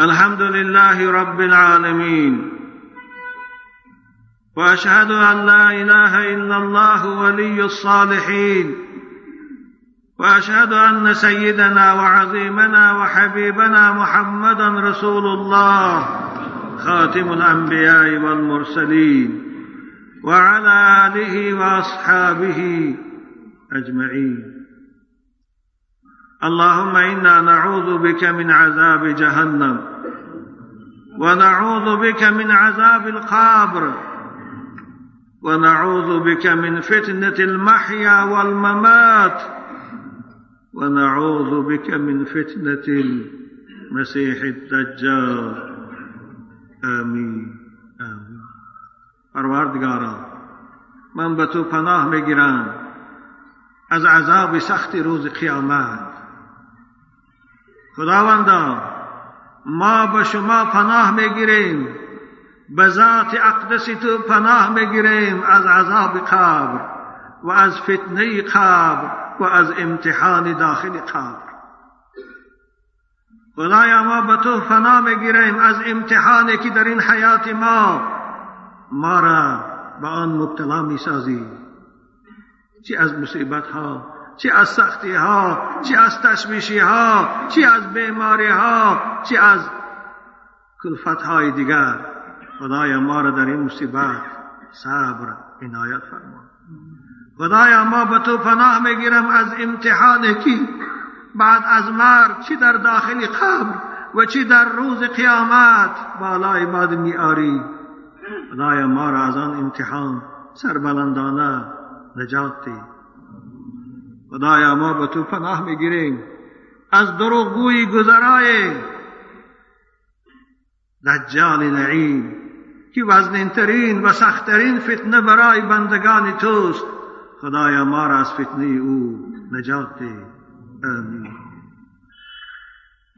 الحمد لله رب العالمين. وأشهد أن لا إله إلا الله ولي الصالحين. وأشهد أن سيدنا وعظيمنا وحبيبنا محمدا رسول الله خاتم الأنبياء والمرسلين وعلى آله وأصحابه أجمعين. اللهم إنا نعوذ بك من عذاب جهنم ونعوذ بك من عذاب القبر ونعوذ بك من فتنة المحيا والممات ونعوذ بك من فتنة المسيح الدجال. آمین آمین پروردگارا من به تو پناه میگیرم. از عذاب سخت روز قیامت. خداوندا ما به شما پناه می‌گیریم. به ذات اقدس تو پناه می‌گیریم از عذاب قبر و از فتنه قبر و از امتحان داخل قبر. خدایا ما به تو پناه می‌گیریم از امتحانی که در این حیات ما. ما را به آن مبتلا می‌سازی. چی از مصیبت ها چی از سختی ها چی از تشویشی ها چی از بیماری ها چی از کلفت های دیگر. خدایا ما را در این مصیبت صبر عنایت فرما. خدایا ما به تو پناه می‌گیرم از امتحانی که بعد از مرگ چی در داخل قبر و چی در روز قیامت؟ بالای باد میآری خدایا ما را از آن امتحان سربلندانه نجات دی خدایا ما به تو پناه می‌گیریم. از دروغگوی گذرای دجال لعین که وزنینترین و سختترین فتنه برای بندگان توست. خدایا ما را از فتنه او نجات دی آمین.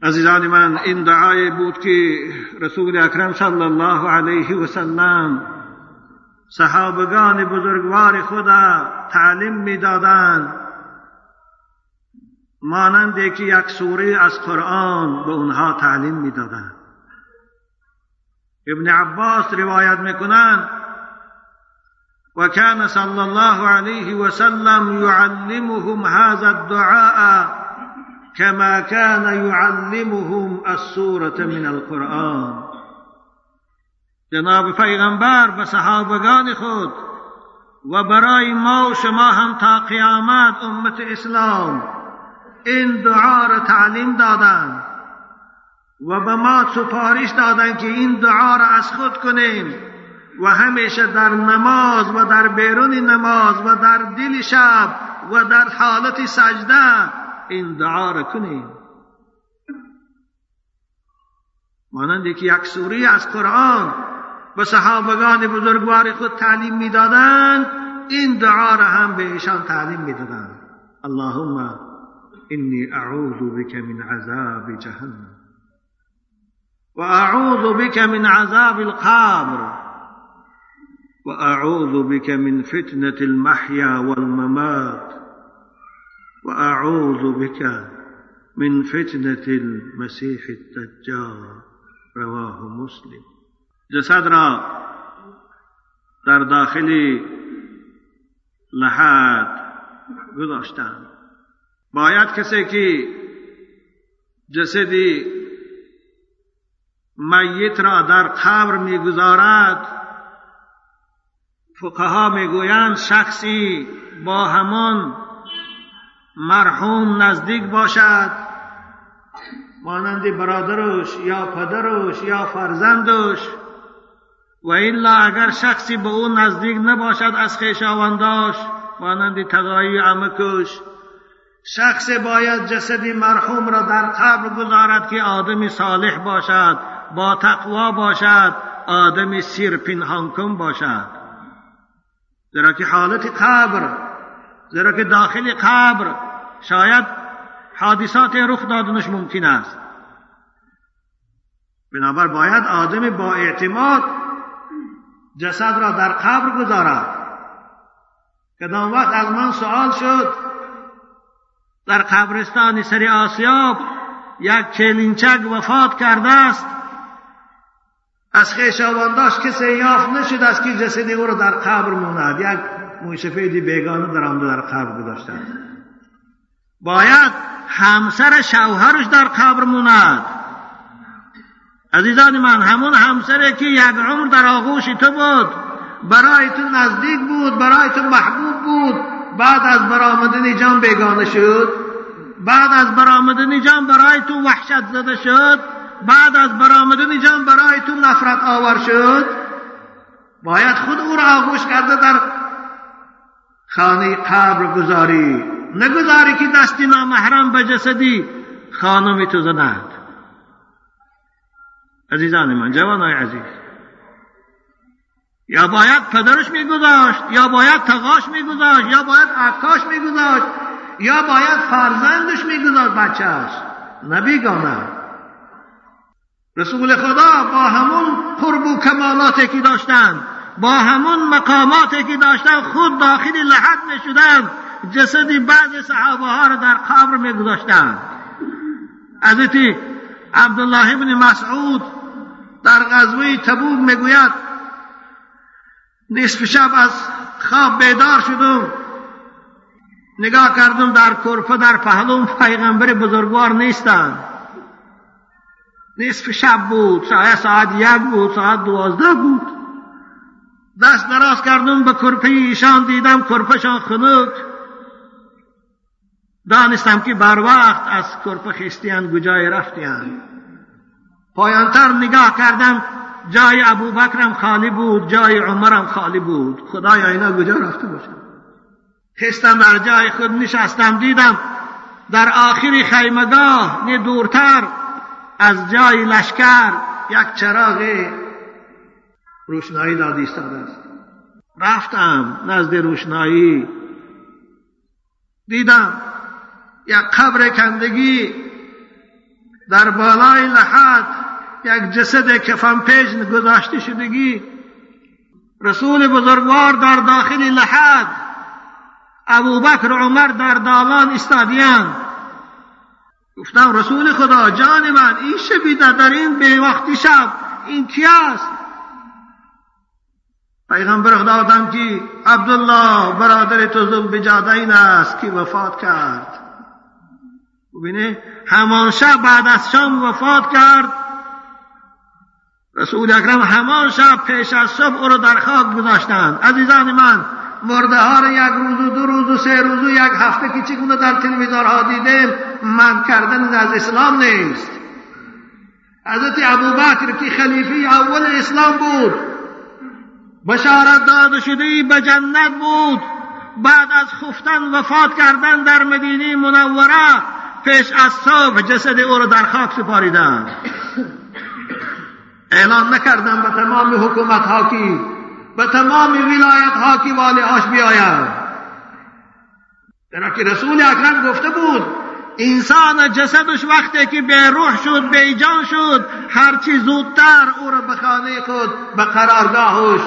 عزیزان من این دعای بود که رسول اکرم صلی الله علیه و سلم صحابگان بزرگوار خدا تعلیم می‌دادند. مانند که یک سوره از قرآن به اونها تعلیم می‌دادند. ابن عباس روایت می‌کنند وكان صلى الله عليه وسلم يعلمهم هذا الدعاء كما كان يعلمهم السورة من القرآن. جناب پیغمبر به صحابگان خود و برای ما و شما هم تا قیامت امت اسلام این دعا را تعلیم دادند و به ما سفارش دادند که این دعا را از خود کنیم و همیشه در نماز و در بیرون نماز و در دل شب و در حالت سجده این دعا را کنیم. مانند که یک سوری از قرآن به صحابگان بزرگوار خود تعلیم می‌دادند این دعا را هم به ایشان تعلیم می‌دادند. اللهم انی أعوذ بك من عذاب جهنم. و اعوذ بك من عذاب القبر. وأعوذ بك من فتنة المحيا والممات. وأعوذ بك من فتنة المسيح الدجال. رواه مسلم. جسد را در داخل لحد گذاشتند باید کسی که جسدی میت را در قبر می‌گذارد فقها می‌گویند شخصی با همان مرحوم نزدیک باشد مانند برادرش یا پدرش یا فرزندش و الا اگر شخصی به او نزدیک نباشد از خویشاونداش مانند تقایی عمکش. شخص باید جسد مرحوم را در قبر گذارد که آدم صالح باشد با تقوا باشد آدم سیر پنهان باشد. زیرا که حالت قبر زیرا که داخل قبر شاید حادثات رخ دادنش ممکن است. بنابر باید آدم با اعتماد جسد را در قبر گذارد. کدام وقت از من سوال شد در قبرستان سری آسیاب یک چلینچک وفات کرده است. از خیشاوانداش کسی یافت نشد از که جسدی او را در قبر موند یک موشفیدی بیگانه در آمده در قبر گذاشتند. باید همسر شوهرش در قبر موند عزیزان من همون همسره که یک عمر در آغوش تو بود برای تو نزدیک بود برای تو محبوب بود. بعد از برآمدن جان بیگانه شد بعد از برآمدن جان برای تو وحشت زده شد بعد از برآمدن جان برای تو نفرت آور شد. باید خود او را آغوش کرده در خانه قبر گذاری نگذاری که دستی نامحرم به جسدی خانمی تو زند. عزیزان من جوانای عزیز یا باید پدرش میگذاشت یا باید تقاش میگذاشت یا باید عکاش میگذاشت یا باید فرزندش میگذاشت بچهش نبیگانه. رسول خدا با همون قرب کمالاتی که داشتن با همون مقاماتی که داشتن خود داخل لحد می‌شدن جسدی بعض صحابه ها را در قبر میگذاشتن. حضرت عبدالله ابن مسعود در غزوه تبوک می‌گوید نصف شب از خواب بیدار شدم نگاه کردم در کرفه در پهلوم پیغمبر بزرگوار نیستند نصف شب بود شاید ساعت یک بود ساعت دوازده بود دست دراز کردم به کرپه ایشان دیدم کرپشان خنک دانستم که بر وقت از کرپه خیستیان گجای رفتیان پایانتر نگاه کردم جای ابو بکرم خالی بود جای عمرم خالی بود. خدایا اینا کجا رفته باشم خستم در جای خود نشستم دیدم در آخر خیمگاه نه دورتر از جای لشکر یک چراغ روشنایی داد ایستاده است. رفتم نزد روشنایی. دیدم یک قبر کندگی در بالای لحد یک جسد کفن پیش گذاشته شدگی. رسول بزرگوار در داخل لحد ابو بکر عمر در دالان استادیان گفتم رسول خدا جان من این شبیده در این به وقتی شب این کی است؟ پیغمبر خدا آدم که عبدالله برادر تو زنبجاده این است که وفات کرد. ببینه همان شب بعد از شام وفات کرد. رسول اکرم همان شب پیش از صبح او را در خاک گذاشتند. عزیزان من مرده ها را یک روز و دو روز و سه روز و یک هفته که چگونه در ها دیدیم من کردن از اسلام نیست. حضرت ابوبکر که خلیفه اول اسلام بود بشارت داده شده به جنت بود. بعد از خفتن وفات کردن در مدینه منوره پیش از صبح جسد او را در خاک سپاریدن اعلان نکردن به تمام حکومت ها که به تمام ولایت ها که والی آش بیاید چرا که رسول اکرم گفته بود انسان جسدش وقتی که به روح شد به جان شد هرچی زودتر او را به خانه خود به قرارگاهش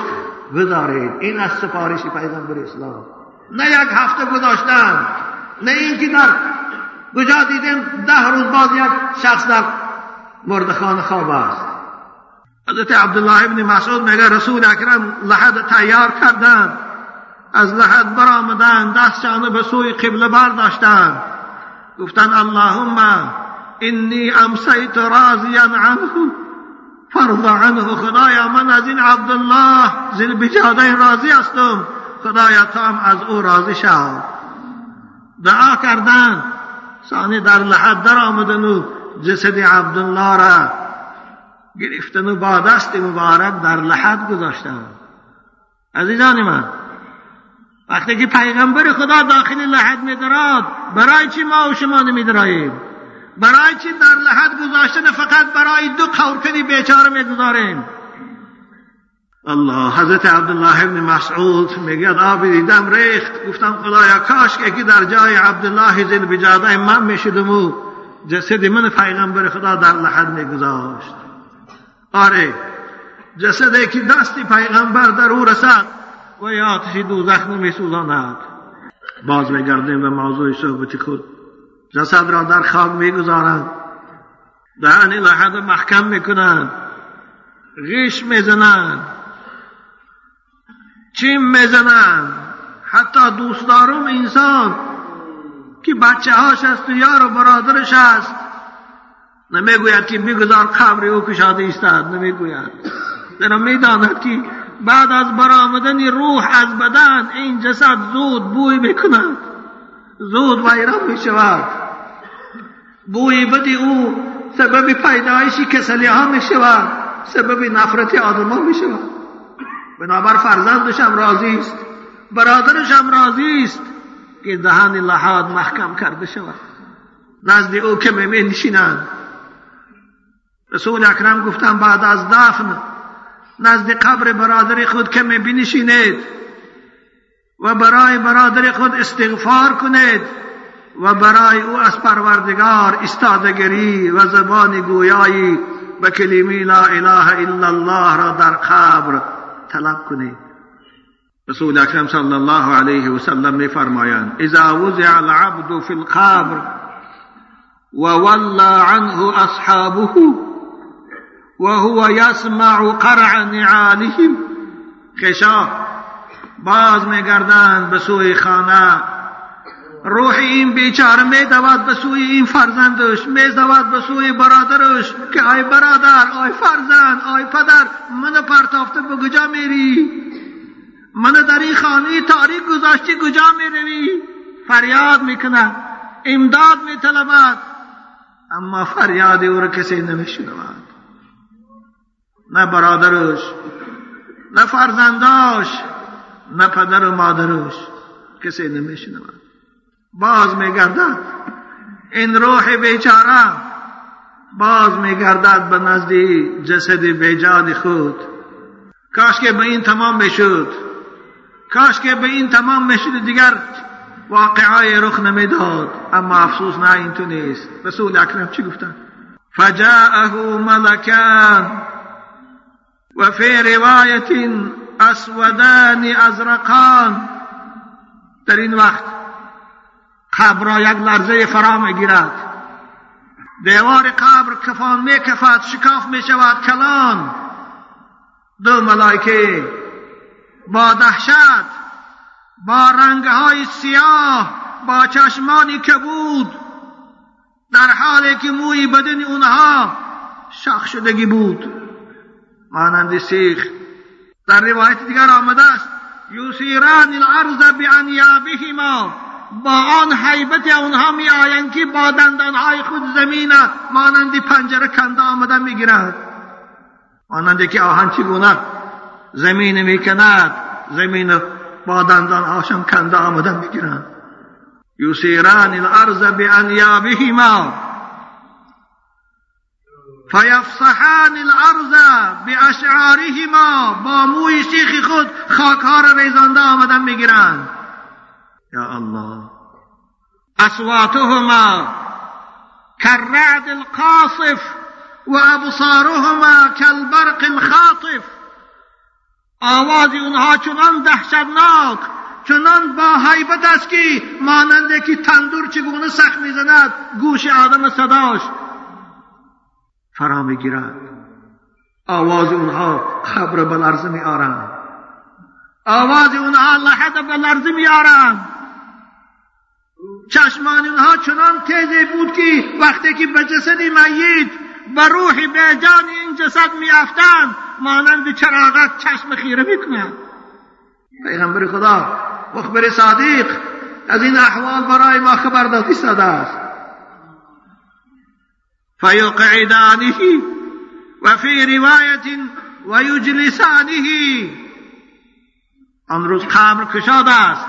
گذارید این از سفارش پیغمبر اسلام. نه یک هفته گذاشتن نه اینکه در کجا دیدیم ده روز باز یک شخص در مردخان خواب است. حضرت عبدالله ابن مسعود میگه رسول اکرم لحد تیار کردن از لحد برآمدن دستشان به سوی قبله برداشتن گفتن اللهم انی امسیت راضیا عنه فرض عنه. خدایا من از این عبدالله زل بجاده راضی هستم. خدایا تو هم از او راضی شو. دعا کردن ثانی در لحد در آمدن و جسد عبدالله را گرفتن و با دست مبارک در لحد گذاشتن عزیزان من وقتی که پیغمبر خدا داخل لحد میدراد برای چی ما و شما نمیدراییم؟ برای چی در لحد گذاشتن فقط برای دو قورکنی بیچاره می‌گذاریم؟ الله حضرت عبدالله ابن مسعود میگه آب دیدم ریخت. گفتم خدایا کاش که در جای عبدالله زل بجاده من می‌شدم و جسد من پیغمبر خدا در لحد میگذاشت. آره جسدی که دستی پیغمبر در او رسد و یا آتش دوزخ نمیسوزاند. باز میگردیم به موضوع صحبت خود. جسد را در خاک می‌گذارند. دهن لحد محکم می‌کنند. غیش می‌زنند. چیم می‌زنند. حتی دوستدارم انسان که بچه هاش است و یار و برادرش است نمی‌گوید که بگذار قبر او کشاده ایستد نمی‌گوید. در می‌داند که بعد از برآمدن روح از بدن این جسد زود بوی می‌کند. زود ویران می‌شود. بوی بدی او سبب پیدایش کسلی ها می‌شود سبب نفرت آدم ها می‌شود. بنابر فرزندشم راضی است برادرشم راضی است که دهان لحاد محکم کرده شود. نزد او که می نشینند رسول اکرم گفتم بعد از دفن نزد قبر برادر خود که می بنشینید و برای برادر خود استغفار کنید و برای او از پروردگار استادگری و زبان گویایی به کلمه لا اله الا الله را در قبر طلب کنید. رسول اکرم صلی الله علیه و سلم می فرمایند اذا وضع العبد في القبر وولى عنه اصحابه وهو يسمع قرع نعالهم. خشا باز میگردند به سوی خانه. روح این بیچاره می دود به سوی این فرزندش می دود به سوی برادرش که آی برادر آی فرزند آی پدر من پرتافته به کجا میری؟ من در این خانه تاریک گذاشتی کجا می‌روی؟ فریاد می‌کنه امداد میطلبد. اما فریاد او را کسی نمیشنود. نه برادرش نه فرزنداش نه پدر و مادرش. کسی نمیشنود. باز میگردد. این روح بیچاره. باز میگردد به نزد جسد بیجان خود. کاش که به این تمام بشد. کاش که به این تمام بشد دیگر واقعای رخ نمی‌داد. اما افسوس نه این تو نیست. رسول اکرم چی گفتن؟ فجاءه ملکان. و فی روایت اسودان ازرقان در این وقت قبر را یک لرزه فرا می‌گیرد. دیوار قبر کفان می کفد شکاف می شود کلان. دو ملائکه با دهشت با رنگهای سیاه با چشمانی کبود در حالی که موی بدن اونها شخ شدگی بود. مانند سیخ. در روایت دیگر آمده است یوسیران الارض بانیابهما با آن حیبت اونها می آیند که با دندانهای خود زمین مانند پنجره کنده آمده می گیرند مانند که آهن چگونه زمین می کند زمین با دندانهاشان کنده آمده می گیرند یوسیران الارض بانیابهما فیفصحان الارض باشعارهما با موی شیخ خود خاکها را ریزانده آمدن می‌گیرند. یا الله. اصواتهما كالرعد القاصف وابصارهما كالبرق الخاطف. آواز اونها چنان دهشتناک چنان با حیبت است که ماننده که تندور چگونه سخت می‌زند گوش آدم صداش. فرا می‌گیرد. آواز اونها خبر به لرزه می آرند آواز اونها لحد به لرزه می آرند چشمان اونها چنان تیزی بود که وقتی که به جسد میت و روح بیجان این جسد میافتند. مانند چراغت چشم خیره می‌کنند پیغمبر خدا مخبر صادق از این احوال برای ما خبر دادی ساده است. فيقعدانه وفي رواية ويجلسانه آن روز قبر کشاد است.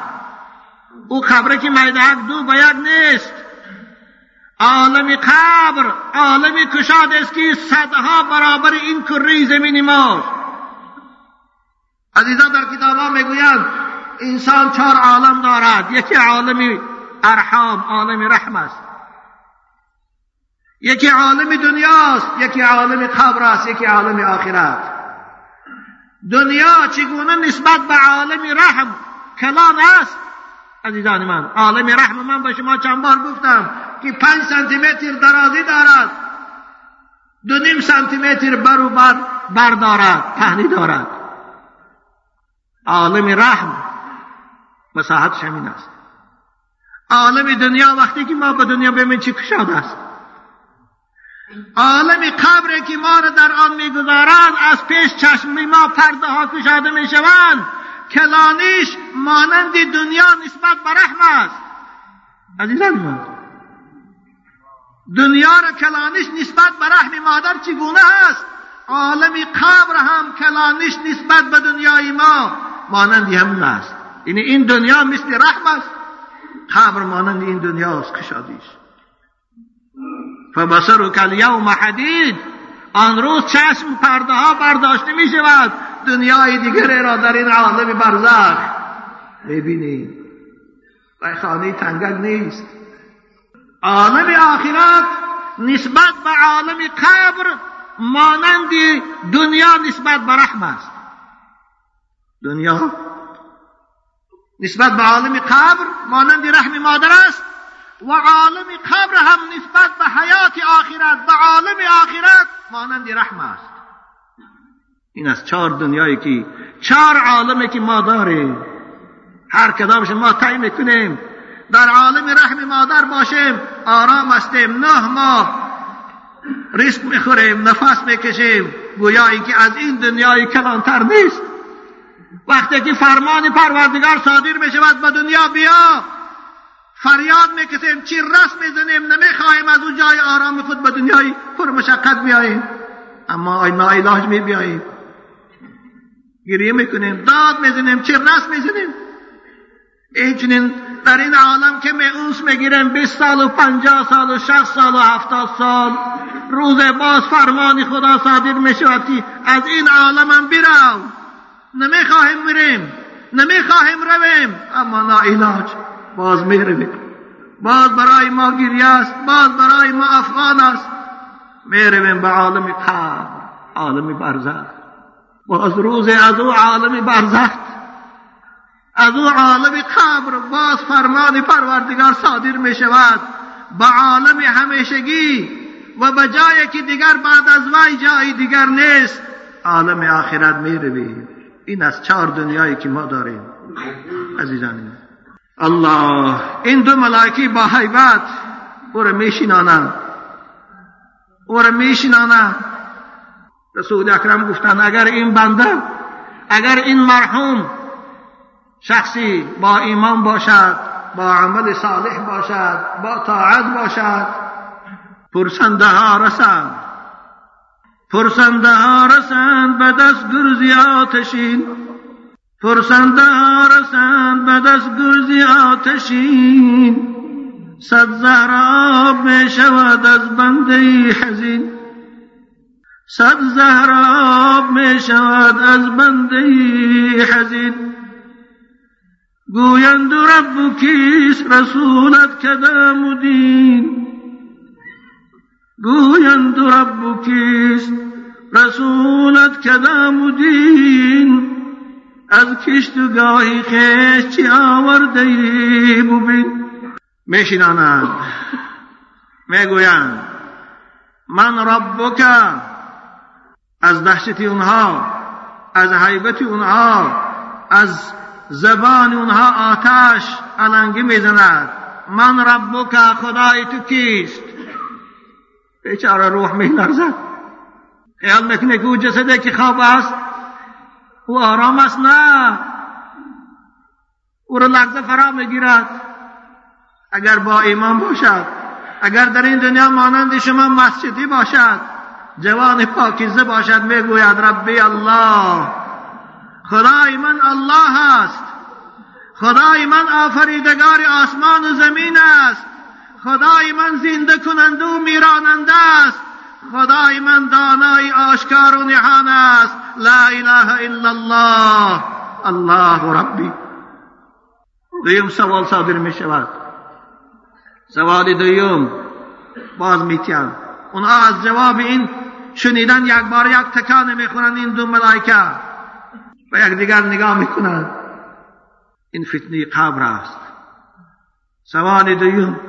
او قبر که می‌دهد دو به یک نیست. عالم قبر عالم کشاد است که صدها برابر این کره زمین ماست عزیزان در کتاب ها می‌گویند انسان چهار عالم دارد. یکی عالم ارحام عالم رحم است. یکی عالم دنیاست یکی عالم قبر است یکی عالم آخرت. دنیا چگونه نسبت به عالم رحم کلان است؟ عزیزان من عالم رحم من به شما چند بار گفتم که پنج سانتی متر درازی دارد. دو نیم سانتی متر برو بر بردارد پهنی دارد. عالم رحم مساحتش همین است. عالم دنیا وقتی که ما به دنیا ببینیم چی کشاد است؟ عالم قبر که ما را در آن می‌گذارند از پیش چشم ما پرده ها کشاده می‌شوند. کلانیش مانند دنیا نسبت به رحم است. عزیزان من دنیا را کلانش نسبت به رحم مادر چگونه است؟ عالم قبر هم کلانش نسبت به دنیای ما مانند همون است. یعنی این دنیا مثل رحم است. قبر مانند این دنیا است کشادیش. فبصر کل یوم حدید. آن روز چشم پرده ها برداشته می شود دنیای دیگر را در این عالم برزخ. ببینید و خانه تنگل نیست. عالم آخرت نسبت به عالم قبر مانند دنیا نسبت به رحم است. دنیا نسبت به عالم قبر مانند رحم مادر است. و عالم قبر هم نسبت به حیات آخرت به عالم آخرت مانند رحم است. این از چهار دنیایی که چهار عالمی که ما داریم. هر کدامش ما تعیین می‌کنیم. در عالم رحم مادر باشیم آرام هستیم نه ماه ریسک می‌خوریم نفس می‌کشیم. گویا اینکه از این دنیای کلانتر نیست. وقتی که فرمان پروردگار صادر می‌شود به دنیا بیا. فریاد می‌کشیم چی رسم می‌زنیم؟ نمی‌خواهیم از اون جای آرام خود به دنیای پر مشقت بیاییم. اما آی ناعلاج می بیاییم گریه می‌کنیم داد می‌زنیم چی رسم می‌زنیم؟ این چنین در این عالم که اونس می‌گیرم 20 سال و 50 سال و 60 سال و 70 سال روز باز فرمان خدا صادر می‌شود که از این عالم هم برو نمی‌خواهیم بریم نمی‌خواهیم رویم اما ناعلاج باز می‌رویم باز برای ما گریه باز برای ما افغان است. می‌رویم به عالم قبر عالم برزخ. باز روز از او عالم برزخ. از او عالم قبر. باز فرمان پروردگار صادر می شود. به عالم همیشگی و به جایی که دیگر بعد از وی جای دیگر نیست. عالم آخرت می روید این از چهار دنیایی که ما داریم. عزیزان. الله این دو ملائکی با حیبت او را میشینانند او را میشینانند رسول اکرم گفتند اگر این بنده اگر این مرحوم شخصی با ایمان باشد با عمل صالح باشد با طاعت باشد پرسنده ها رسند پرسنده ها رسند به دست گرزی آتشین پرسنده ها رسند به دست گرزی آتشین صد زهراب می شود از بنده حزین صد زهراب می شود از بنده حزین گویند رب کیست رسولت کدام دین؟ گویند رب کیست رسولت کدام دین؟ از کشتگاهی خیش چی آورده ای ببین میشینانند می‌گویند من ربک از دهشت اونها از حیبت اونها از زبان اونها آتش علنگی می‌زند. من ربک خدای تو کیست؟ بیچاره روح می لرزد خیال می‌کنه که او جسده که خواب است او آرام است نه او را لحظه فرا می‌گیرد اگر با ایمان باشد اگر در این دنیا مانند شما مسجدی باشد جوان پاکیزه باشد می‌گوید ربی الله خدای من الله است خدای من آفریدگار آسمان و زمین است خدای من زنده کننده و میراننده است خدای من دانای آشکار و نهان است. لا اله الا الله. الله ربی. دویم سوال صادر می شود. سوال دویم. باز میتیان اونها از جواب این شنیدن یک بار یک تکانه می‌خورند این دو ملائکه. و یک دیگر نگاه می‌کنند این فتنه قبر است. سوال دویم.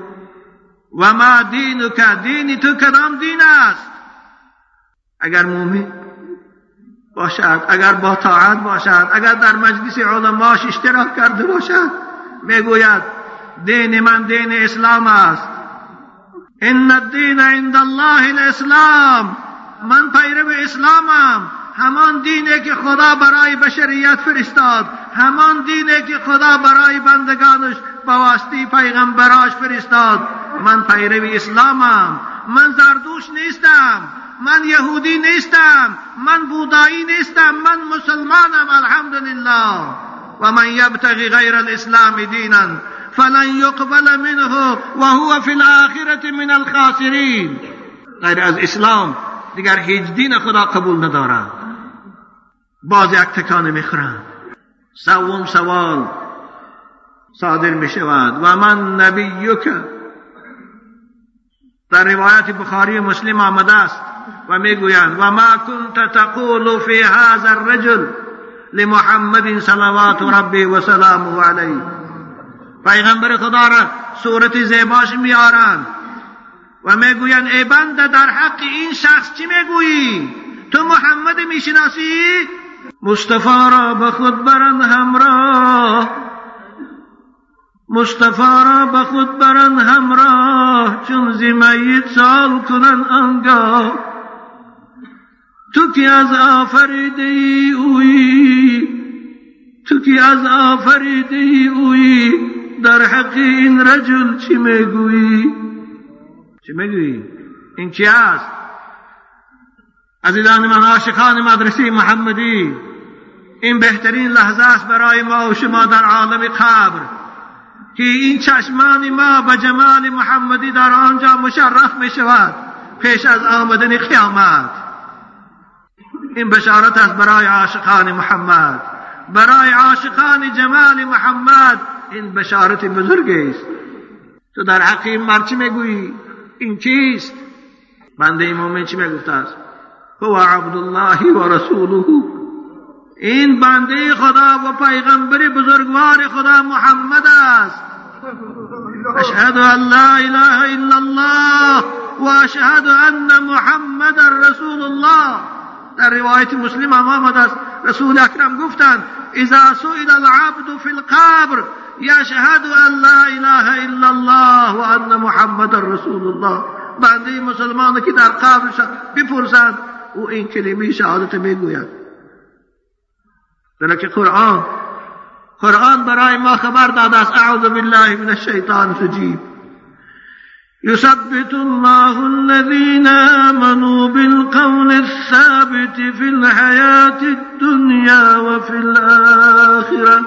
و ما دین تو کدام دین است اگر مومن باشد اگر با طاعت باشد اگر در مجلس علماش اشتراک کرده باشد می‌گوید دین من دین اسلام است ان الدین عند الله الاسلام من پیرو اسلامم همان دینه که خدا برای بشریت فرستاد همان دینه که خدا برای بندگانش واسطه پیغمبراش فرستاد. من پیرو اسلامم من زردوش نیستم من یهودی نیستم من بودایی نیستم من مسلمانم الحمدلله. و من یبتغی غیر الاسلام دینا فلن يقبل منه وهو في الآخرة من الخاسرین. غیر از اسلام دیگر هیچ دین خدا قبول ندارد. باز یک تکانه می‌خورند سوم سوال صادر می شود و من نبیک. در روایت بخاری مسلم آمده است و می‌گویند و ما كنت تقول في هذا الرجل لمحمد صلوات ربی و سلامه علیه. پیغمبر خدا را صورت زیباش میارند و می‌گویند ای بنده در حق این شخص چی می‌گویی؟ تو محمد می‌شناسی؟ مصطفی را به خود برند همراه. مصطفی را به خود برند همراه چون زمیت سال کنن انگاه تو که از آفریده اوی؟ تو که از آفریده اوی؟ در حق این رجل چی می‌گویی؟ چی می‌گویی؟ این کی است؟ عزیزان من عاشقان مدرسه محمدی. این بهترین لحظه است برای ما و شما در عالم قبر که این چشمان ما به جمال محمدی در آنجا مشرف می شود پیش از آمدن قیامت. این بشارت است برای عاشقان محمد. برای عاشقان جمال محمد این بشارت بزرگ است. تو در حق این مرد چی می‌گویی؟ این چیست بنده مومن چی می‌گفته است هو عبدالله و رسوله. این بنده خدا و پیغمبر بزرگوار خدا محمد است. اشهد ان لا اله الا الله و اشهد ان محمد رسول الله در روایت مسلم هم آمد است. رسول اکرم گفتند اذا سئل العبد في القبر یشهد ان لا اله الا الله و ان محمد رسول الله بنده مسلمان که در قبرش بپرسند او این کلمه شهادت می‌گوید. که قرآن. قرآن برای ما خبر داده است أعوذ بالله من الشیطان الرجیم يثبت الله الذين آمنوا بالقول الثابت في الحياة الدنيا وفي الآخرة.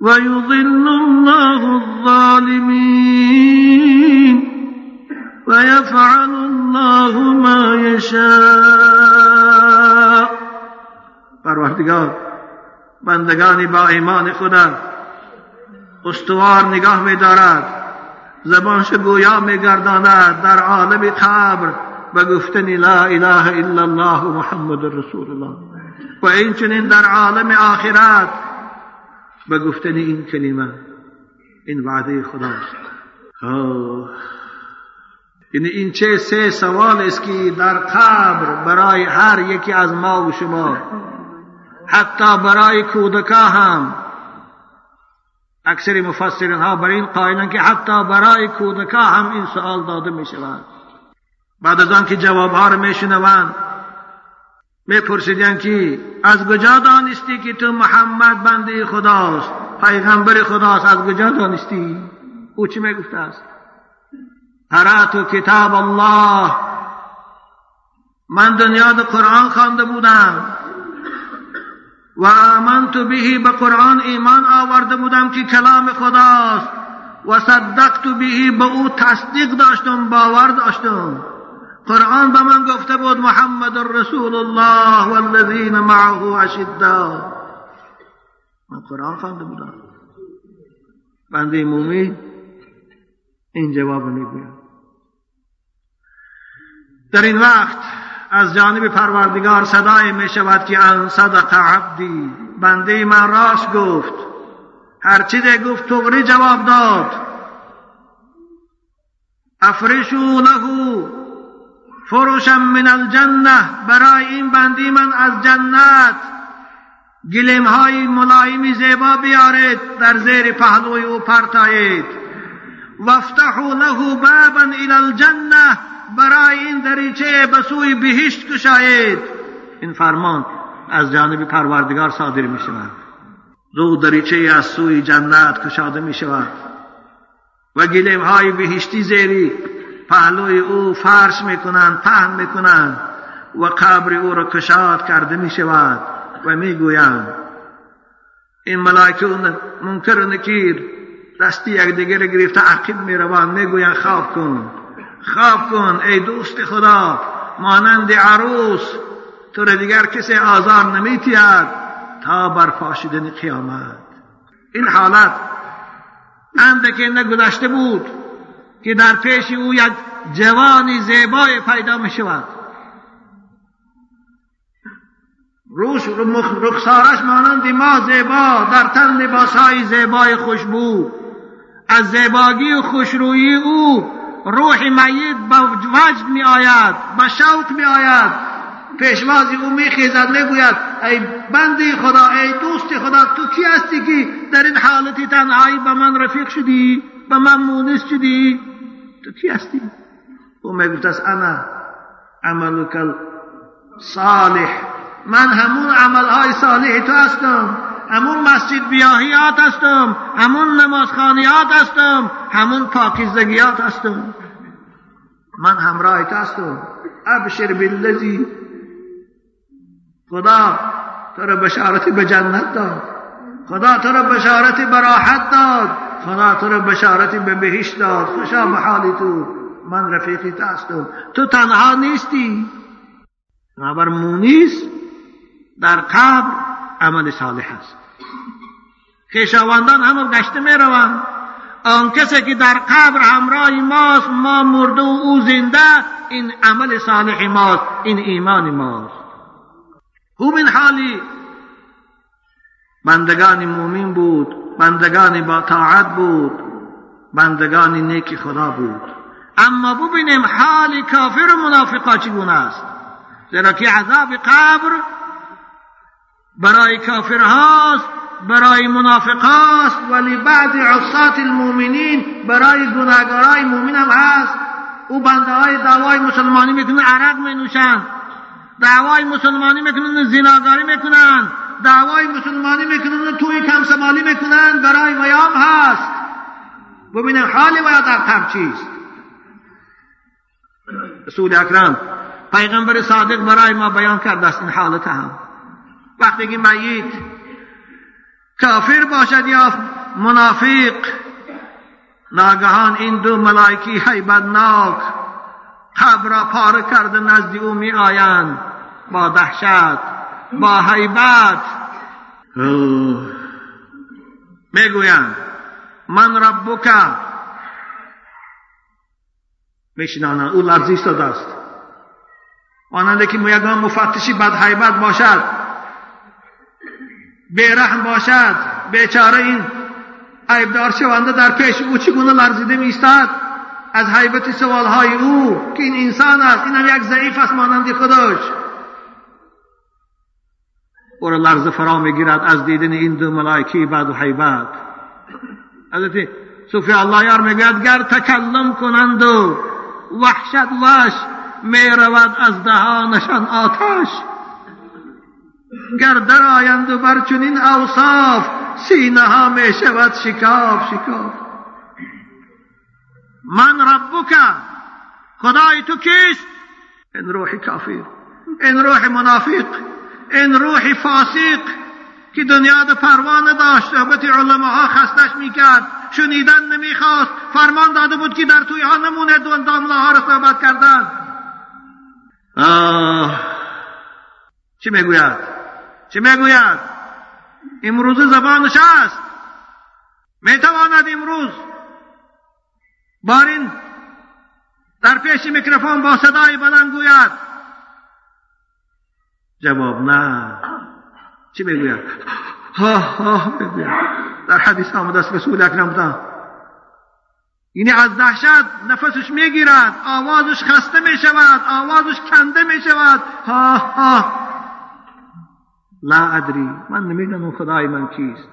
ويضل الله الظالمين. ويفعل الله ما يشاء. پروردگار بندگانی با ایمان خدا استوار نگاه می دارد زبانش گویا می گرداند در عالم قبر به گفتن لا اله الا الله محمد رسول الله. و این در عالم آخرت به گفتن این کلمه این وعده خداست. یعنی این چه سه سوال است که در قبر برای هر یکی از ما و شما حتی برای کودکا هم اکثر مفسرین ها بر این قائلن که حتی برای کودکا هم این سوال داده می شود بعد از آن که جواب ها رو می شنوند می که از کجا دانستی که تو محمد بنده خداست؟ پیغمبر خداست از کجا دانستی؟ او چی می گفته است؟ قرأت کتاب الله. من دنیا قرآن خوانده بودم. و آمنت به به قرآن ایمان آورده بودم که کلام خداست. و صدقت به به او تصدیق داشتم باور داشتم. قرآن به من گفته بود محمد رسول الله والذین معه اشدا من قرآن خوانده بودم. بنده مومن این جواب می‌گوید در این وقت از جانب پروردگار صدای می شود که ان صدق عبدی. بنده من راست گفت. هر چیزی گفت تغری جواب داد. افرشو له فروشم من الجنه برای این بندی من از جنت. گلیم های ملایمی زیبا بیارید. در زیر پهلوی او پرتایید. وافتحوا له بابا الى الجنه برای این دریچه به سوی بهشت کشایید این فرمان از جانب پروردگار صادر می شود. دو دریچه از سوی جنت کشاده می شود. و گلیم های بهشتی زیری پهلوی او فرش می کنند پهن می کنند و قبر او را کشاد کرده می شود و می گویند. این ملائکه منکر و نکیر دستی یکدیگر گرفته عقیب می روند. می گویند خواب کن. خواب کن ای دوست خدا مانند عروس تو را دیگر کسی آزار نمیتید تا برپا شدن قیامت. این حالت اندکی نگذشته بود که در پیش او یک جوانی زیبای پیدا می شود روش رخسارش مانند ما زیبا در تن لباسهای زیبای خوشبو از زیباگی و خوشرویی او روح میت به وجد می آید به شوق می آید پیشوازی او می خیزد می گوید ای بندی خدا ای دوست خدا تو کی هستی که در این حالتی تنهایی به من رفیق شدی به من مونس شدی؟ تو کی هستی؟ او می گفت انا عملک صالح. من همون عملهای صالح تو هستم. همون مسجد بیاهیات هستم همون نمازخانیات هستم همون پاکیزگیات هستم. من همراهت هستم. ابشر بالذی. خدا تو را بشارتی به جنت داد. خدا تو را بشارتی به راحت داد. خدا تو را بشارتی به بهشت داد. خوشا به حالی تو. من رفیقی هستم. تو تنها نیستی. بنابر مونیس در قبر عمل صالح است. خیشاوندان همه گشته می روند آن کسی که در قبر همراه ماست ما مرده و او زنده این عمل صالح ماست این ایمان ماست. خوب این حالی بندگان مومن بود بندگان با طاعت بود بندگان نیک خدا بود. اما ببینیم حال کافر و منافقا چگونه است. زیرا که عذاب قبر برای کافرهاست برای منافقاست ولی بعد عصات المؤمنین برای گناهگارای مؤمن هم هست. او بنده های دعوای مسلمانی می‌کنن عرق می نوشند دعوای مسلمانی می‌کنن زناگاری می‌کنن دعوای مسلمانی می‌کنن توی کم سمالی می‌کنن برای ویام هست. ببینن حال ویا در چیست. رسول اکرم پیغمبر صادق برای ما بیان کرده است این حالت هم. وقتی میت. کافر باشد یا منافق. ناگهان این دو ملائکی حیبتناک قبر را پاره کرده نزد او می آیند با دهشت با حیبت می‌گویند من ربک. میشنانند او لرزی است مانند که یگان مفتشی بد حیبت باشد. بیرحم باشد بیچاره این عیبدار شونده در پیش او چگونه لرزیده میستد از حیبت سوالهای او که این انسان است این هم یک ضعیف است مانند خودش او را لرزه فرا می‌گیرد از دیدن این دو ملائکی بعد و حیبت حضرت صوفی الله یار می‌گوید گر تکلم کنند و وحشت وش می‌رود از دهانشان آتش گر در آیند و بر چنین اوصاف سینه ها می شود شکاف شکاف. من ربک خدای تو کیست؟ این روح کافر این روح منافق این روح فاسق که دنیا ده پروانه داشت صحبت علماها خستش می‌کرد شنیدن نمی‌خواست فرمان داده بود که در توی ها نمونه دامله ها را صحبت کردن. آه چی می‌گوید؟ چی می‌گوید؟ امروز زبانش است می‌تواند امروز بارین در پیش میکروفون با صدای بلند گوید. جواب نه. چی می‌گوید؟ ها ها می‌گوید. در حدیث آمده است رسول اکرم تا. یعنی از دهشت نفسش می‌گیرد آوازش خسته می شود آوازش کنده می شود ها ها. لا ادری من نمی‌دانم خدای من کیست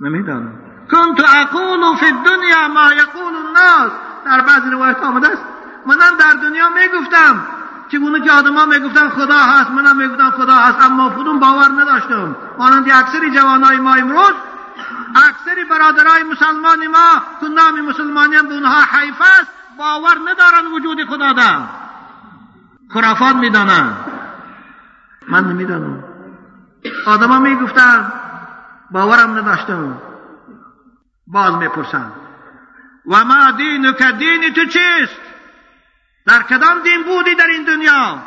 نمی‌دانم. کنت اقول فی الدنیا ما یقول الناس. در بعضی روایت آمده است. منم در دنیا می‌گفتم. چگونه که آدما می‌گفتن خدا هست منم می‌گفتم خدا هست اما خودم باور نداشتم. مانند اکثری جوانای ما امروز اکثری برادرای مسلمان ما که نام مسلمانی به اونها حیف است باور ندارن وجود خدا ده خرافات می‌دانن. من نمی‌دانم. آدما می‌گفتن باورم نداشتم باز می‌پرسن. و ما دین که دین تو چیست؟ در کدام دین بودی در این دنیا؟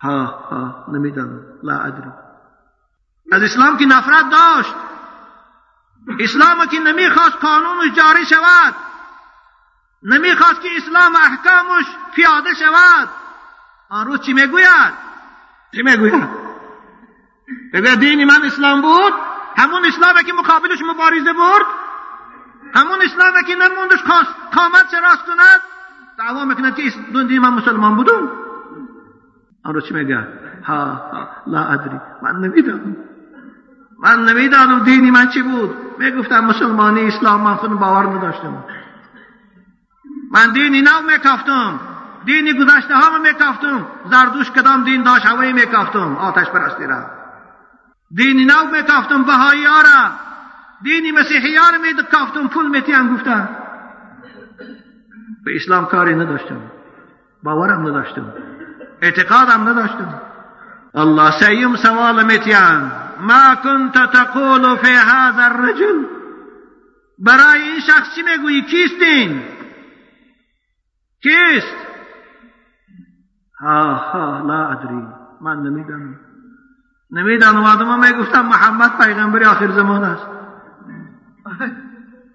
ها ها نمی‌دانم. لا ادری. از اسلام که نفرت داشت. اسلام که نمی‌خواست قانونش جاری شود. نمی‌خواست که اسلام احکامش پیاده شود. آن روز چی می‌گوید؟ چی می‌گوید بگوید دین من اسلام بود؟ همون اسلامی که مقابلش مبارزه برد؟ همون اسلامی که نموندش قامت راست کند دعوا می‌کند که دین من مسلمان بودم. آن روز چی میگه؟ ها ها لا ادری. من نمی‌دانم. من نمی‌دانم دینی من چی بود. می‌گفتم مسلمانی اسلام من خودم باور نداشتم. من دینی نو میکافتم دینی گذشته ها میکافتم. زردوش کدام دین داشت؟ هوایی میکافتم. آتش پرستی را. دینی نو میکافتم. بهایی ها را. دینی مسیحی ها را پول میتیم گفتن. به اسلام کاری نداشتم. باورم نداشتم. اعتقادم نداشتم. الله سیم سوال میتیم ما كنت تقول في هذا الرجل. برای این شخص چی می‌گویی؟ کیستین کیست؟ ها ها لا ادری. من نمی‌دانم. نمی‌دانم آدم می‌گفتم محمد پیغمبر آخر زمان است.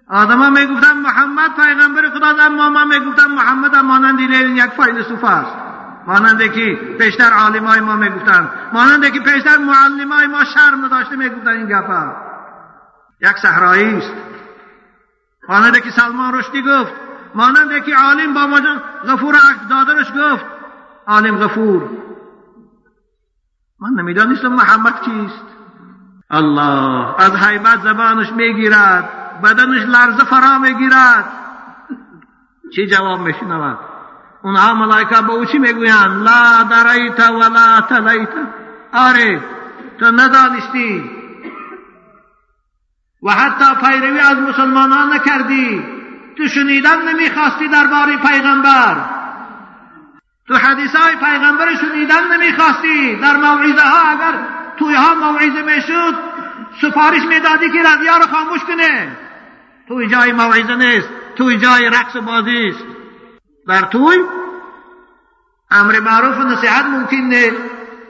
آدم می‌گفتم محمد پیغمبر خدا اما ما می‌گفتم محمد مانند یک فیلسوف است. ماننده که پیشتر عالمای ما می‌گفتن. ماننده که پیشتر معلمای ما شرم نداشته می‌گفتن این گپا. یک صحرایی است. ماننده که سلمان رشدی گفت. ماننده که عالم با مجان غفور دادرش گفت. عالم غفور. من نمی‌دانستم محمد کیست. الله از حیبت زبانش می‌گیرد بدنش لرزه فرا می‌گیرد. چی جواب میشنود؟ اونها ملائکه به او چی می‌گویند؟ لا دریت ولا تلیت. آره تو ندانستی. و حتی پیروی از مسلمانان نکردی. تو شنیدن نمی‌خواستی درباره پیغمبر. تو حدیث های پیغمبر شنیدن نمی‌خواستی. در موعظه ها اگر توی ها موعظه می‌شد سفارش می‌دادی که رادیو رو خاموش کنه. توی جای موعظه نیست توی جای رقص بازی است. در توی امر معروف و نصیحت ممکن نیست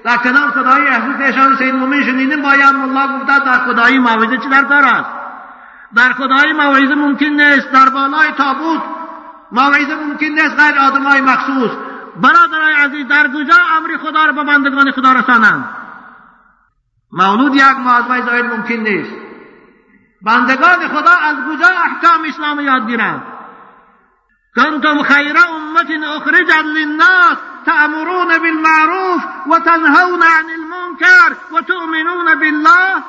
در کنار خدای احمد اشان سید مومن شنیدیم با الله گفته در خدای موعظه چی در دار است؟ در خدای موعظه ممکن نیست در بالای تابوت موعظه ممکن نیست غیر آدمای مخصوص. برادرای عزیز در کجا امر خدا را به بندگان خدا رسانند؟ مولود یک معظمه زاید ممکن نیست. بندگان خدا از کجا احکام اسلام یاد گیرند؟ كنتم خير أمة أخرجت للناس تأمرون بالمعروف وتنهون عن المنكر وتؤمنون بالله.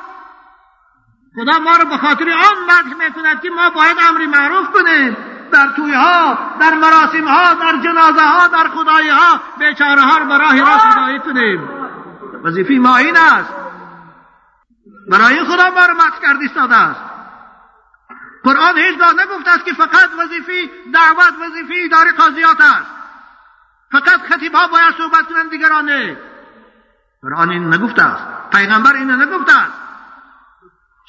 خدا ما رو به خاطر آن مدح می‌کند که ما باید امر معروف کنیم. در توی ها در مراسم ها در جنازه ها در خدای ها بیچاره ها به راه راست خدایی کنیم. وظیفه ما این است. برای خدا ما رو کرد ایستاده است. قرآن هیچگاه نگفته است که فقط وظیفه دعوت وظیفه اداره قاضیات است. فقط خطیب ها باید صحبت کنند دیگرانه قرآن این نگفته است. پیغمبر این نگفته است.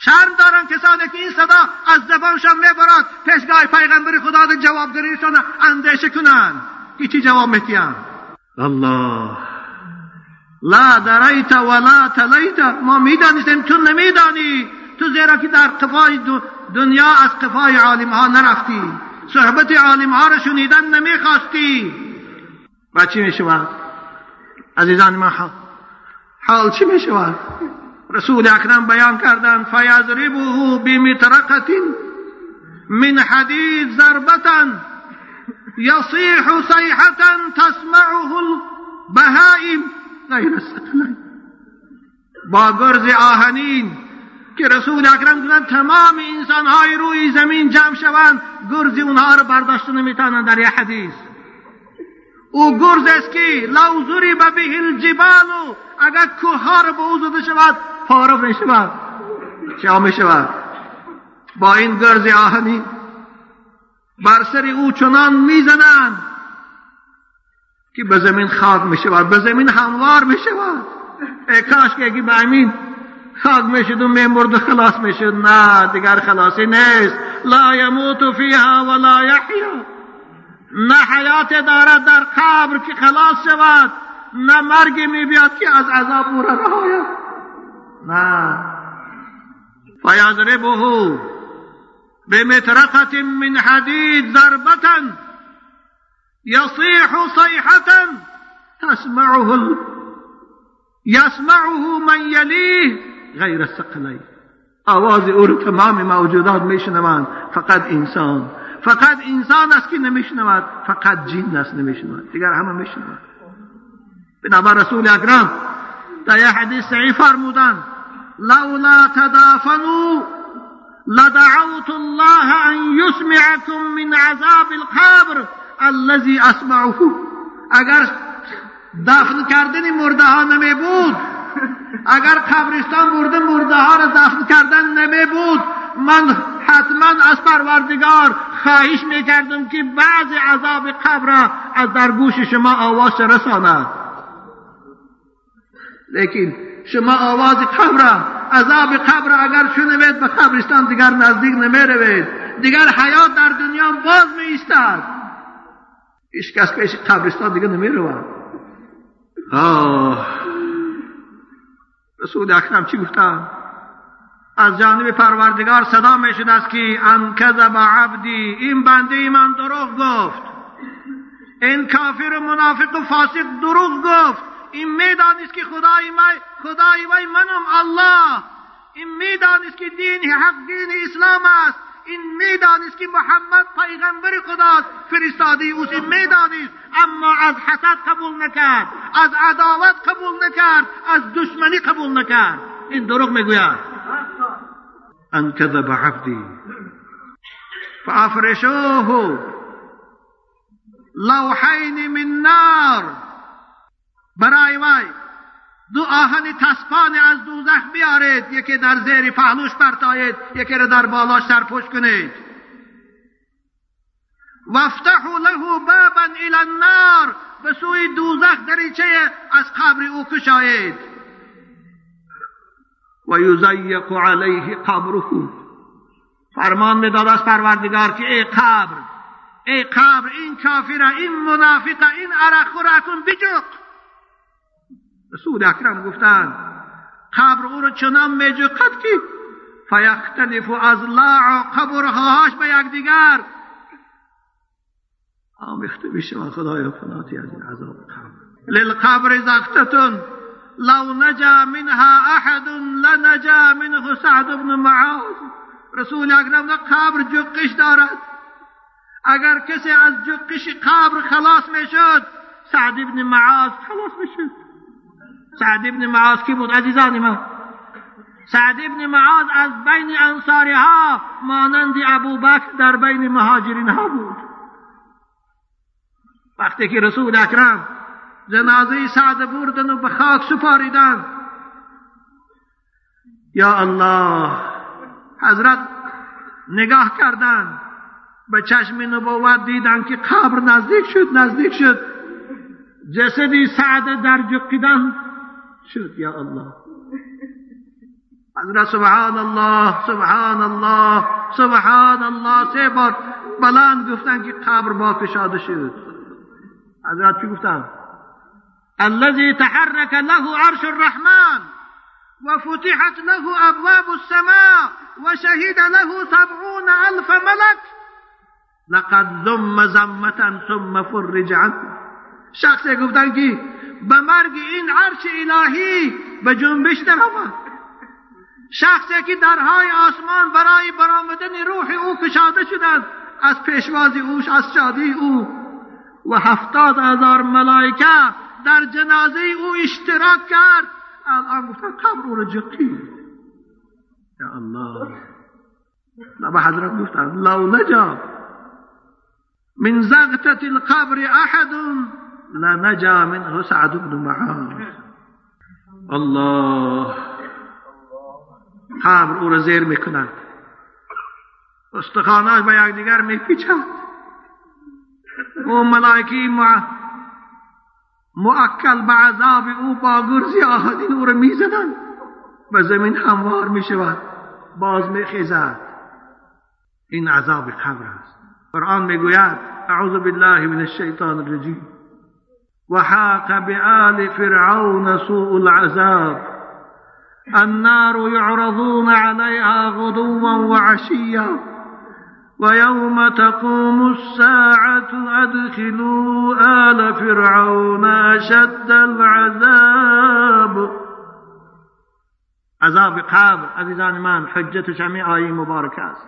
شرم دارن کسانی که این صدا از زبانشان می‌برد. پیشگاه پیغمبر خدا در جوابگیریشان اندیشه کنند. که چی جواب میتیم الله. لا دریت ولا تلیت. ما می‌دانستیم تو نمیدانی. تو زیرا که در قفای دنیا از قفای عالم ها نرفتی. صحبت عالم ها را شنیدن نمی‌خواستی. و چی می‌شود؟ عزیزان ما حال چی می‌شود؟ رسول اکرم بیان کردند فیضربه بمطرقت من حدید ضربتا يصيح صيحة تسمعه البهائم. غیر الثقلین با گرز آهنین که رسول اکرم گفتن تمام انسان های روی زمین جمع شوند گرز اونها رو برداشت نمی‌تونن در یه حدیث. او گرز است که لو ضرب به الجبال اگر کوه ها به او زده شود پاره می‌شود چه می‌شود با این گرز آهنی بر سر او چنان می‌زنند که به زمین خاک می‌شود به زمین هموار می‌شود. ای کاش که اگه به امین خاک می‌شد و میمرد و خلاص می‌شد. نه دیگر خلاصی نیست. لا یموت فیها ولا یحیا. نه حیات دارد در قبر که خلاص شود. نه مرگی می بیاد که از عذاب او را نه فیضربه بمطرقة من حديد ضربة يصيح صيحة تسمعه. يسمعه من يليه غير الثقلين. آواز أو تمام موجودات میشنوند. فقط انسان. فقط انسان است که نمیشنود. فقط جن است نمیشنود. دیگر همه میشنود. بنابر رسول اکرم در یه حدیث صحیح فرمودند. لولا تدافنوا لدعوت الله ان يسمعكم من عذاب القبر الذي اسمعه اگر دفن کردن مرده ها نمی بود اگر قبرستان برده مرده ها را دفن کردن نمی بود من حتما از پروردگار خواهش می کردم که بعض عذاب قبر از در گوش شما آواز رساند. لیکن شما آواز قبر عذاب قبر اگر شنوید به قبرستان دیگر نزدیک نمی روید دیگر حیات در دنیا باز می ایستد هیچ کس پیش قبرستان دیگر نمی رسول اکرم چی گفتن؟ از جانب پروردگار صدا می شد است که ان کذب عبدی. این بنده ای من دروغ گفت. این کافر و منافق و فاسق دروغ گفت. این می‌دانست که خدای من خدای وی منم الله. این می‌دانست که دین حق دین اسلام است. این می‌دانست که محمد پیغمبر خداست. فرستاده اوست این می‌دانست؟ اما از حسد قبول نکرد از عداوت قبول نکرد از دشمنی قبول نکرد. این دروغ می‌گوید. ان کذب عبدی. فافرشوه لوحین من نار. برای وی دو آهن تسپان از دوزخ بیارید. یکی در زیر پهلوش برتایید یکی را در بالاش سرپوش کنید. وافتحوا له بابا الى النار. به سوی دوزخ دریچه از قبر او کشایید. و یزیق علیه قبره. فرمان می‌داد از پروردگار که ای قبر ای قبر این کافر این منافق این عرق خورتون رسول اکرم گفتند قبر او رو چنان میجقد که فیختلف از لاع قبرهاش به یکدیگر. آمیخته می‌شوند خدایا فناتی از این عذاب قبر للقبر زختتون لو نجا منها احد لنجا منه سعد بن معاذ. رسول اکرم قبر جقش دارد. اگر کسی از جقش قبر خلاص می‌شد سعد بن معاذ خلاص می‌شد. سعد ابن معاذ کی بود عزیزان من سعد ابن معاذ از بین انصاری ها مانند ابو بکر در بین مهاجرین ها بود. وقتی که رسول اکرم جنازه سعد بردن و به خاک سپاریدن یا الله حضرت نگاه کردن به چشم نبوت دیدن که قبر نزدیک شد نزدیک شد. جسدی سعد در جقیدن شد یا الله. حضرت سبحان الله سبحان الله سبحان الله سه بار. بلند گفتن که قبر با کشاده شد. حضرت چی گفتن؟ الذي تحرك له عرش الرحمن وفتحت له أبواب السماء وشهد له سبعون ألف ملك. لقد ذم زمة ثم فرج عنه. شخص گفتن که به مرگ این عرش الهی به جنبش درآمد شخصی که درهای آسمان برای برآمدن روح او کشاده شدند از پیشواز اوش از شادی او. و هفتاد هزار ملائکه در جنازه او اشتراک کرد. الان گفتن قبر او را جقی یا الله. به حضرت گفتن لو نجا من زغتة القبر احد. لنجا منه سعد بن معاذ. الله. قبر او را زیر می‌کند. استخاناش به یکدیگر میپیچند او ملائکی معکل به عذاب او با گرزی آهدین او را می‌زنند و زمین هموار می‌شود. باز میخیزد. این عذاب قبر است. قرآن می‌گوید اعوذ بالله من الشیطان الرجیم. وحاق بآل فرعون سوء العذاب. النار يعرضون عليها غدوا وعشيا ويوم تقوم الساعة أدخلوا آل فرعون أشد العذاب. عذاب قبر عزیزان من حجت همه آیه مبارک است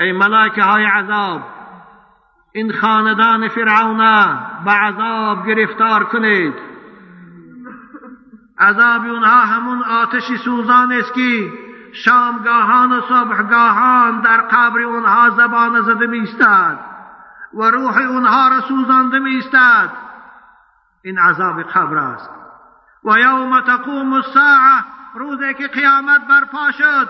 ای ملائکه های عذاب این خاندان فرعون به عذاب گرفتار کنید. عذاب اونها همون آتشی سوزان است که شامگاهان و صبحگاهان در قبر اونها زبان زده میستد و روح اونها را سوزانده میستد این عذاب قبر است. و یوم تقوم الساعه روزی که قیامت برپا شد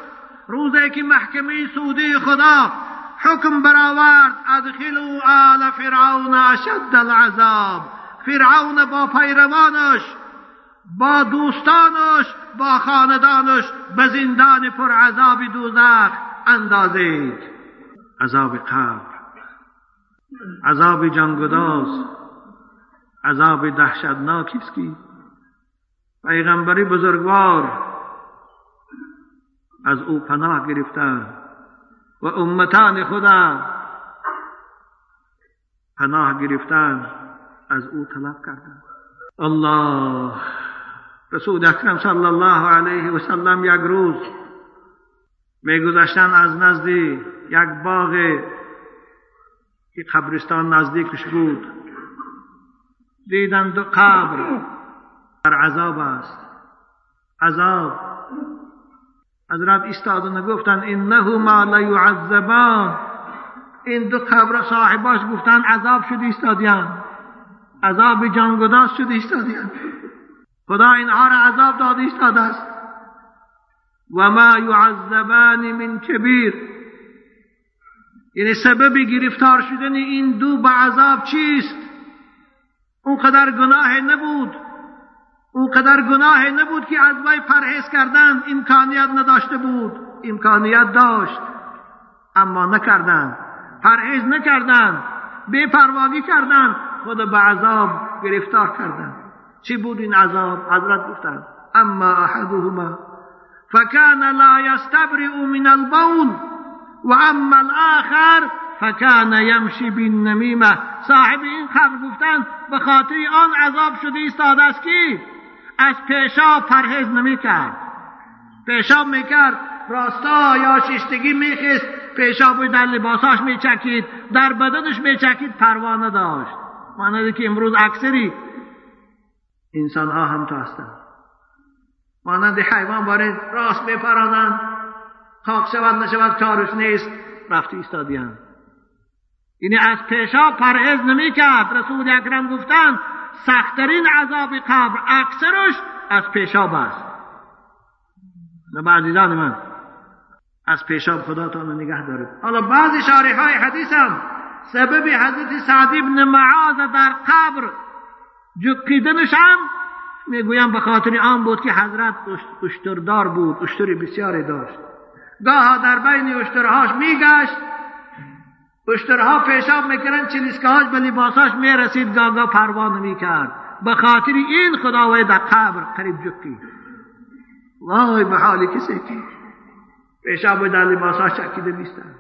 روزی که محکمه سودی خدا حکم برآورد ادخلوا آل فرعون اشد العذاب. فرعون با پیروانش با دوستانش با خاندانش به زندان پر عذاب دوزخ اندازید. عذاب قبر عذاب جانگداز عذاب دهشتناکی است که پیغمبری بزرگوار از او پناه گرفتن و امتان خدا پناه گرفتن از او طلب کردند الله رسول اکرم صلی الله علیه و سلم یک روز میگذشتن از نزد یک باغ که قبرستان نزدیکش بود. دیدند دو قبر در عذاب است. عذاب. حضرت ایستادن گفتند انهما لیعذبان این دو قبر صاحباش گفتن عذاب شد ایستادیان عذاب جانگداز شد ایستادیان خدا اینها را عذاب داده ایستاده است. و ما یعذبان من کبیر. یعنی سبب گرفتار شدن این دو به عذاب چیست؟ اون قدر گناه نبود. او قدر گناه نبود که از وی پرهیز کردن امکانیت نداشته بود. امکانیت داشت اما نکردند. پرهیز نکردند بے پرواگی کردند. خود به عذاب گرفتار کردند. چی بود این عذاب؟ حضرت گفتند اما احدهما. فكان لا يستبرئ من البول و اما الاخر فكان يمشي بالنميمه صاحب این خبر گفتند به خاطر آن عذاب شده ایستاده است که از پیشاب پرهیز نمی‌کرد. پیشاب می‌کرد راستا یا شیشتگی میخست پیشاب در لباساش میچکید در بدنش میچکید پروانه داشت مانده که امروز اکثری انسان ها هم تو هستند. مانند حیوان باره راست میپرانند خاک شود نشود کارش نیست. رفتی ایستادیان. یعنی از پیشاب پرهیز نمی‌کرد. رسول اکرم گفتند سختترین عذاب قبر اکثرش از پیشاب است. و عزیزان من از پیشاب خداتان نگه دارید حالا بعض شارح های حدیث هم سبب حضرت سعد ابن معاذ در قبر جقیدنش هم می‌گویم به خاطر آن بود که حضرت اشتردار بود اشتری بسیاری داشت. گاه در بین اشترهاش میگشت اشترها پیشاب می‌کردن چلیسکهاش به لباساش می‌رسید گاه گاه پروا نمی‌کرد به خاطر این خداوند در قبر قریب جکی. وای به حالی کسی که پیشاب در لباساش چکیده نیستن.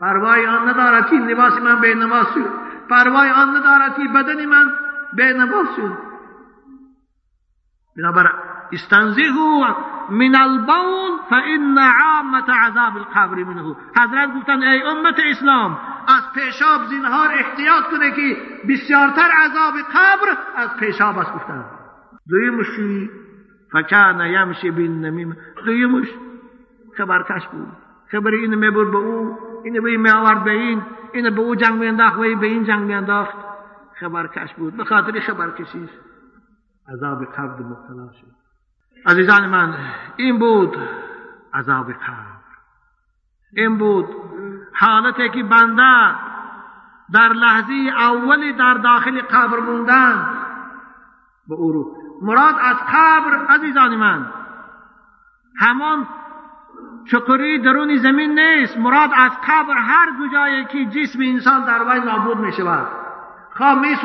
پروای آن ندارد که لباس من به نماز شد پروای آن ندارد که بدن من به نماز شد بنابر استنزهوا من البول فإن عامة عذاب القبر منه. حضرت گفتن ای امت اسلام از پیشاب زینهار احتیاط کنه که بسیارتر عذاب قبر از پیشاب است گفتن. دویمشی فکان یمشی بین نمیم. دویمش خبرکش بود. خبر این می‌برد به او این به این میآورد به این این به او جنگ میانداخت و به این جنگ میانداخت خبرکش بود. به خاطر خبرکشی عذاب قبر مبتلا شد. عزیزان من این بود عذاب قبر. این بود حالتی که بنده در لحظه اولی در داخل قبر موندن. به او رو. مراد از قبر عزیزان من همان چقری درون زمین نیست. مراد از قبر هر کجایی که جسم انسان در وی نابود می شود خواه می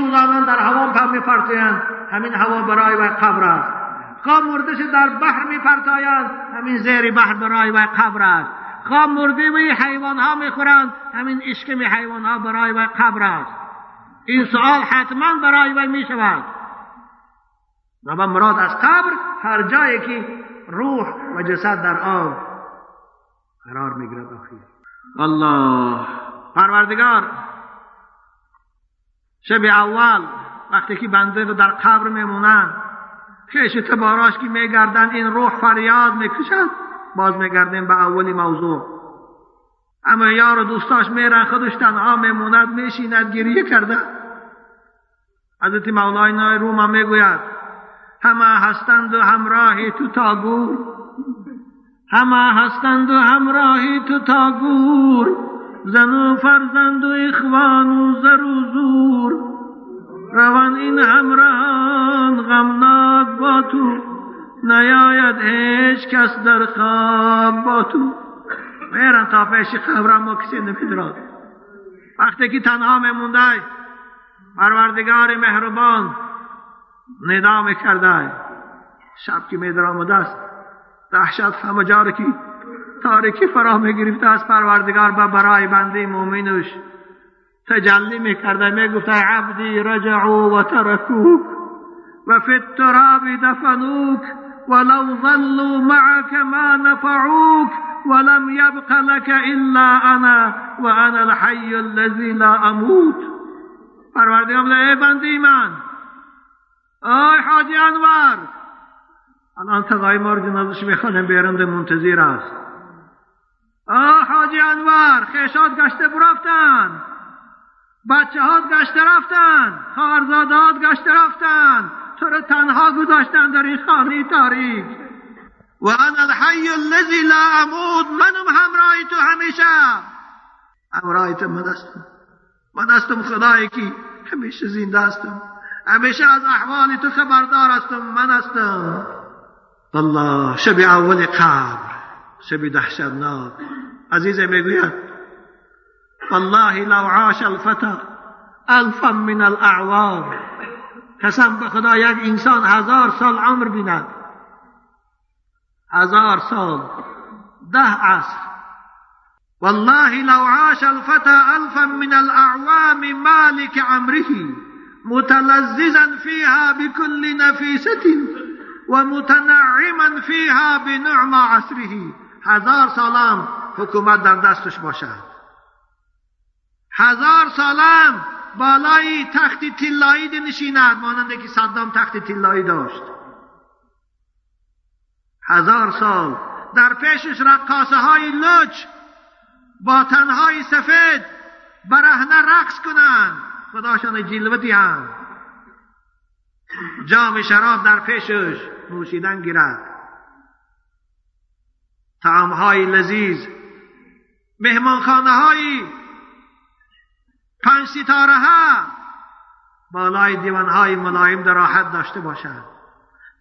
در هوا پر می همین هوا برای وی قبر است. خواه مردش در بحر می پرتایند همین زیر بحر برای وی قبر است. خواه مرده وی حیوان ها می خورند همین اشکم حیوان ها برای وی قبر است. این سوال حتما برای وی می شود. و مراد از قبر هر جایی که روح و جسد در آن قرار می‌گیرد. آخر. الله. پروردگار شب اول وقتی که بنده رو در قبر میمونن کش تباراش که میگردن این روح فریاد می‌کشد باز میگردیم به اولی موضوع. اما یار و دوستاش میرن خودش تنها میموند میشیند گریه کرده. حضرت مولای روما می‌گوید همه هستند و همراهی تو تاگور همه هستند و همراهی تو تاگور زن و فرزند و اخوان و زر و زور. روان این همراهان غمناک با تو. نیاید هیچ کس در خواب با تو. میرن تا پیش خبرم ما کسی نمیدراد وقتی که تنها میمونده پروردگار مهربان ندا می‌کرده شب که میدرامده است دهشت همه که تاریکی فرا می‌گرفته از پروردگار به برای بنده مؤمنش. تجلی می‌کرده می‌گفته عبدی رجعوا و ترکوک و فی التراب دفنوک ولو ظلوا معك ما نفعوك ولم يبق لك إلا أنا وأنا الحي الذي لا أموت پروردگار ای بندی من آی حاجی انور الان تقای ما رو جنازش می‌خوانم بیارنده منتظر است. آه حاجی انور خیشات گشته برفتن. بچه هات گشته رفتن خارزادات گشته رفتن تو رو تنها گذاشتن در این خانه تاریک. و انا الحی الذی لا اموت منم همراهی تو همیشه. همراهی تو من هستم من هستم خدایی که همیشه زنده هستم. همیشه از احوال تو خبردار هستم من هستم. الله شب اول قبر شب دهشتناک. عزیز می‌گوید والله لو عاش الفتى الفا من الأعوام. قسم به خدا یک انسان هزار سال عمر بیند. هزار سال. ده عصر. والله لو عاش الفتى الفا من الأعوام مالك عمره متلذذا فيها بكل نفيسة و متنعما فیها بنعم عصره. هزار سالم حکومت در دستش باشد. هزار سالم بالای تخت تلایی نشیند مانند که صدام تخت تلایی داشت. هزار سال در پیشش رقاصه های لچ با تنهای سفید برهنه رقص کنند. خداشان جلوه دیند جام شراب در پیشش نوشیدن گیرد. های لذیذ مهمانخانه های پنج ستاره ها بالای دیوان های ملایم در راحت داشته باشد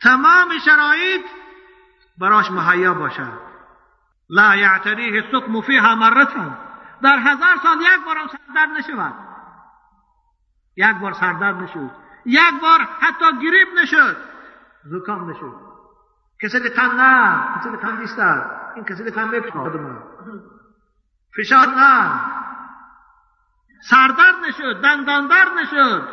تمام شرایط براش مهیا باشد لا یعتریه سقم فیها مرتا در هزار سال یک بار هم سردرد نشود. یک بار سردرد نشود. یک بار حتی گریب نشد زکام نشد کسی تن نه کسی تن نیست. این کسی تن فشار نه. سردرد نشد دندان درد نشد.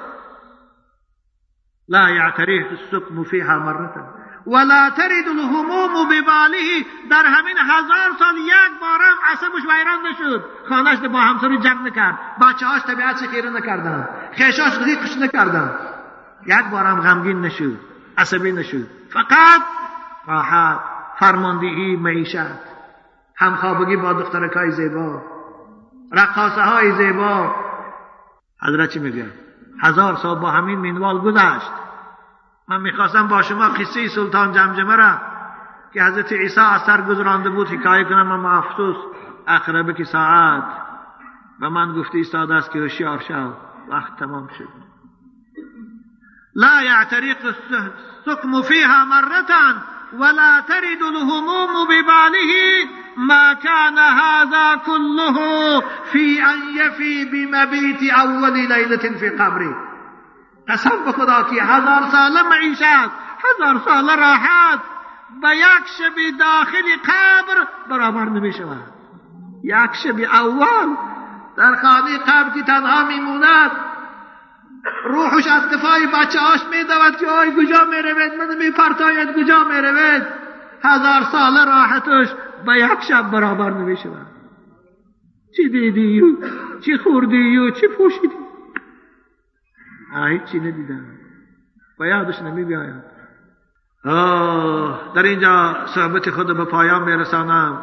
لا یعتریه السقم فیها مرتا ولا ترد الهموم بباله. در همین هزار سال یک بارم عصبش ویران نشد. خانهش با همسر جنگ نکرد. بچه هاش طبیعت خیره نکردن. خیشاش کش نکردن. یک بارم غمگین نشد عصبی نشد. فقط راحت فرماندهی معیشت. همخوابگی با دخترکای زیبا. رقاصه زیبا. حضرت چی میگه؟ هزار سال با همین منوال گذشت. من می‌خواستم با شما قصه سلطان جمجمه را که حضرت عیسی از سر گذرانده بود حکایه کنم اما افسوس اقرب که ساعت. و من گفته ایستاده است که هوشیار شو. وقت تمام شد. لا یعتریق السقم فيها مرة ولا ترد الهموم بباله. ما كان هذا كله في أن يفي بمبيت أول ليلة في قبره. قسم به خدا هزار ساله معیشت هزار ساله راحت به یک شب داخل قبر برابر نمی شود. یک شب اول در خانه قبر که تنها میموند روحش از دفاعی بچه هاش می دود که آی کجا می روید؟ من می پرتاید کجا می روید؟ هزار ساله راحتش به یک شب برابر نمی شود چی دیدی چی خوردی چی پوشیدی؟ هیچی ندیدن و یادش نمی بیاید در اینجا صحبت خود به پایان میرسانم.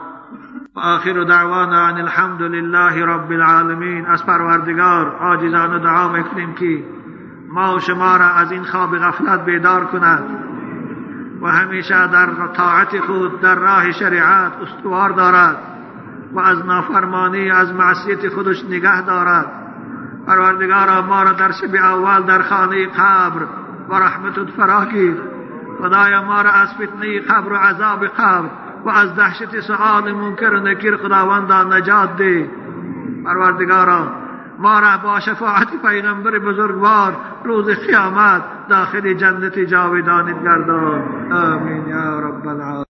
و آخر دعوانا عن الحمد لله رب العالمین. از پروردگار عاجزانه دعا می‌کنیم که ما و شما را از این خواب غفلت بیدار کند. و همیشه در طاعت خود در راه شریعت استوار دارد و از نافرمانی از معصیت خودش نگه دارد. پروردگارا ما را در شب اول در خانه قبر و رحمتت فرا گیر. خدایا ما را از فتنه قبر و عذاب قبر و از دهشت سؤال منکر و نکیر خداوندا نجات ده پروردگارا ما را با شفاعت پیغمبر بزرگوار روز قیامت داخل جنت جاودانت گردان. آمین یا رب العالمین.